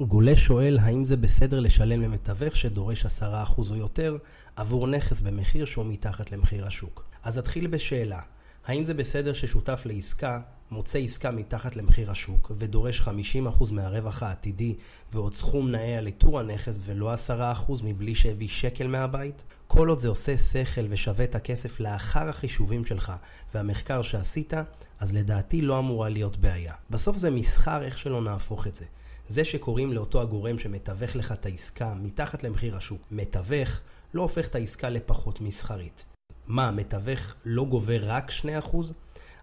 גולש שואל האם זה בסדר לשלם למתווך שדורש 10% או יותר עבור נכס במחיר שהוא מתחת למחיר השוק. אז אתחיל בשאלה, האם זה בסדר ששותף לעסקה מוצא עסקה מתחת למחיר השוק ודורש 50% מהרווח העתידי ועוד סכום נאה על איתור הנכס ולא 10% מבלי שהביא שקל מהבית? כל עוד זה עושה שכל ושווה את הכסף לאחר החישובים שלך והמחקר שעשית, אז לדעתי לא אמורה להיות בעיה. בסוף זה מסחר איך שלא נהפוך את זה. זה שקוראים לאותו הגורם שמתווך לך את העסקה מתחת למחיר השוק מתווך, לא הופך את העסקה לפחות מסחרית. מה, מתווך לא גובה רק 2%?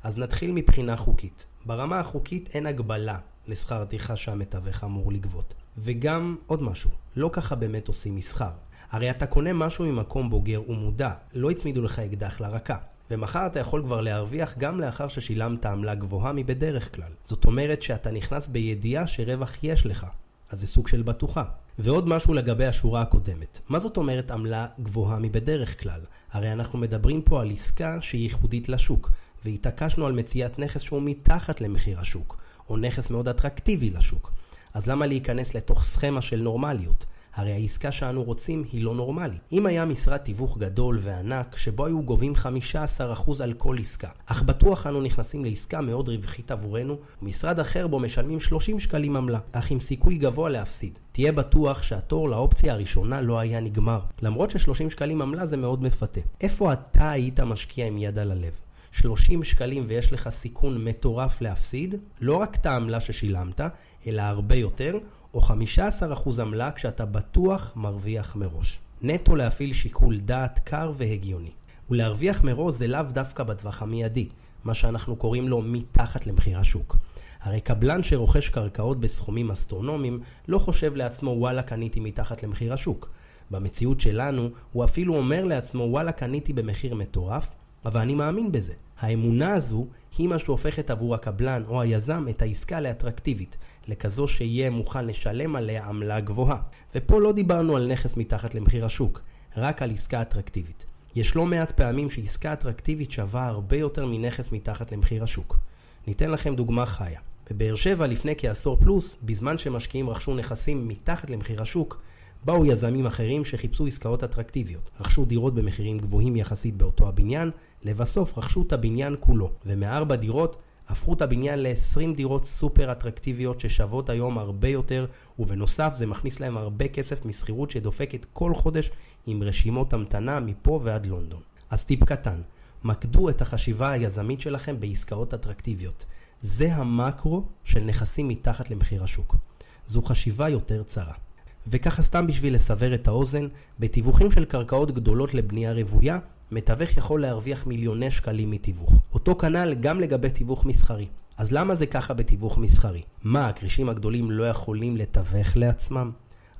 אז נתחיל מבחינה חוקית. ברמה החוקית אין הגבלה לשכר הטרחה שהמתווך אמור לגבות. וגם עוד משהו, לא ככה באמת עושים מסחר. הרי אתה קונה משהו ממקום בוגר ומודע, לא הצמידו לך אקדח לרקה. ומחר אתה יכול כבר להרוויח גם לאחר ששילמת עמלה גבוהה מבדרך כלל. זאת אומרת שאתה נכנס בידיעה שרווח יש לך. אז זה סוג של בטוחה. ועוד משהו לגבי השורה הקודמת. מה זאת אומרת עמלה גבוהה מבדרך כלל? הרי אנחנו מדברים פה על עסקה שהיא ייחודית לשוק, והתעקשנו על מציאת נכס שהוא מתחת למחיר השוק, או נכס מאוד אטרקטיבי לשוק. אז למה להיכנס לתוך סכמה של נורמליות? הרי העסקה שאנו רוצים היא לא נורמלית. אם היה משרד תיווך גדול וענק, שבו היו גובים 15% על כל עסקה, אך בטוח אנו נכנסים לעסקה מאוד רווחית עבורנו, ומשרד אחר בו משלמים 30 שקלים עמלה, אך עם סיכוי גבוה להפסיד. תהיה בטוח שהתור לאופציה הראשונה לא היה נגמר, למרות ש-30 שקלים עמלה זה מאוד מפתה. איפה אתה היית משקיע עם יד על הלב? 30 שקלים ויש לך סיכון מטורף להפסיד, לא רק את העמלה ששילמת, אלא הרבה יותר, או 15% עמלה כשאתה בטוח מרוויח מראש. נטו להפעיל שיקול דעת קר והגיוני. ולהרוויח מראש זה לאו דווקא בטווח המיידי, מה שאנחנו קוראים לו מתחת למחיר השוק. הרי קבלן שרוכש קרקעות בסכומים אסטרונומיים לא חושב לעצמו וואלה קניתי מתחת למחיר השוק. במציאות שלנו הוא אפילו אומר לעצמו וואלה קניתי במחיר מטורף, אבל אני מאמין בזה. האמונה הזו היא מה שהופכת עבור הקבלן או היזם את העסקה לאטרקטיבית, לכזו שיהיה מוכן לשלם עליה עמלה גבוהה. ופה לא דיברנו על נכס מתחת למחיר השוק, רק על עסקה אטרקטיבית. יש לא מעט פעמים שעסקה אטרקטיבית שווה הרבה יותר מנכס מתחת למחיר השוק. ניתן לכם דוגמה חיה. בבאר שבע לפני כעשור פלוס, בזמן שמשקיעים רכשו נכסים מתחת למחיר השוק, באו יזמים אחרים שחיפשו עסקאות אטרקטיביות, רכשו דירות במחירים גבוהים יחסית באותו הבניין, לבסוף רכשו את הבניין כולו, ומארבע דירות הפכו את הבניין ל-20 דירות סופר אטרקטיביות ששוות היום הרבה יותר, ובנוסף זה מכניס להם הרבה כסף משכירות שדופקת כל חודש עם רשימות המתנה מפה ועד לונדון. אז טיפ קטן, מקדו את החשיבה היזמית שלכם בעסקאות אטרקטיביות. זה המקרו של נכסים מתחת למחיר השוק. זו חשיבה יותר צרה. וככה סתם בשביל לסבר את האוזן, בתיווכים של קרקעות גדולות לבנייה רוויה, מתווך יכול להרוויח מיליוני שקלים מתיווך. אותו כנ"ל גם לגבי תיווך מסחרי. אז למה זה ככה בתיווך מסחרי? מה, הכרישים הגדולים לא יכולים לתווך לעצמם?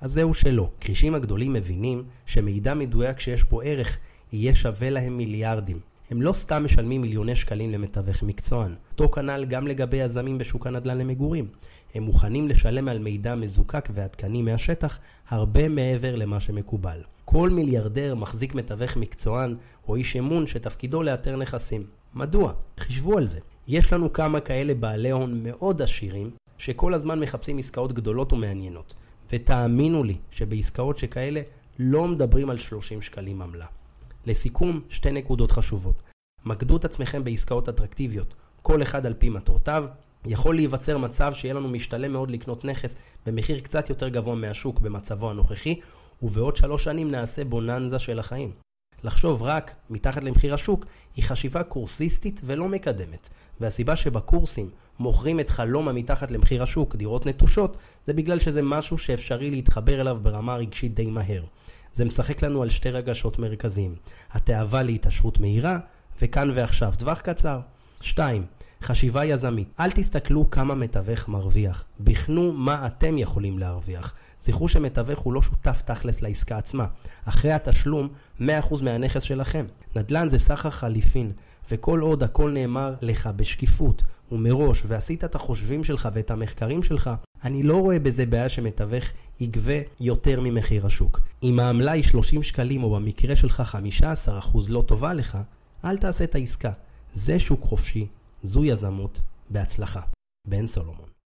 אז זהו שלא. כרישים הגדולים מבינים שמידע מדויק שיש פה ערך יהיה שווה להם מיליארדים. הם לא סתם משלמים מיליוני שקלים למתווך מקצוען. אותו כנ"ל גם לגבי יזמים בשוק הנדל"ן למגורים. הם מוכנים לשלם על מידע מזוקק ועדכני מהשטח הרבה מעבר למה שמקובל. כל מיליארדר מחזיק מתווך מקצוען או איש אמון שתפקידו לאתר נכסים. מדוע? חישבו על זה. יש לנו כמה כאלה בעלי הון מאוד עשירים שכל הזמן מחפשים עסקאות גדולות ומעניינות. ותאמינו לי שבעסקאות שכאלה לא מדברים על 30 שקלים עמלה. לסיכום, שתי נקודות חשובות. מקדו את עצמכם בעסקאות אטרקטיביות, כל אחד על פי מטרותיו. יכול להיווצר מצב שיהיה לנו משתלם מאוד לקנות נכס במחיר קצת יותר גבוה מהשוק במצבו הנוכחי, ובעוד שלוש שנים נעשה בוננזה של החיים. לחשוב רק מתחת למחיר השוק היא חשיבה קורסיסטית ולא מקדמת, והסיבה שבקורסים מוכרים את חלום המתחת למחיר השוק, דירות נטושות, זה בגלל שזה משהו שאפשרי להתחבר אליו ברמה רגשית די מהר. זה משחק לנו על שתי רגשות מרכזיים, התאווה להתעשרות מהירה, וכאן ועכשיו, טווח קצר. 2. חשיבה יזמית. אל תסתכלו כמה מתווך מרוויח, בחנו מה אתם יכולים להרוויח. זכרו שמתווך הוא לא שותף תכלס לעסקה עצמה. אחרי התשלום, 100% מהנכס שלכם. נדל"ן זה סחר חליפין, וכל עוד הכל נאמר לך בשקיפות ומראש, ועשית את החושבים שלך ואת המחקרים שלך, אני לא רואה בזה בעיה שמתווך יגבה יותר ממחיר השוק. אם העמלה היא 30 שקלים, או במקרה שלך 15% לא טובה לך, אל תעשה את העסקה. זה שוק חופשי, זו יזמות, בהצלחה. בן סולומון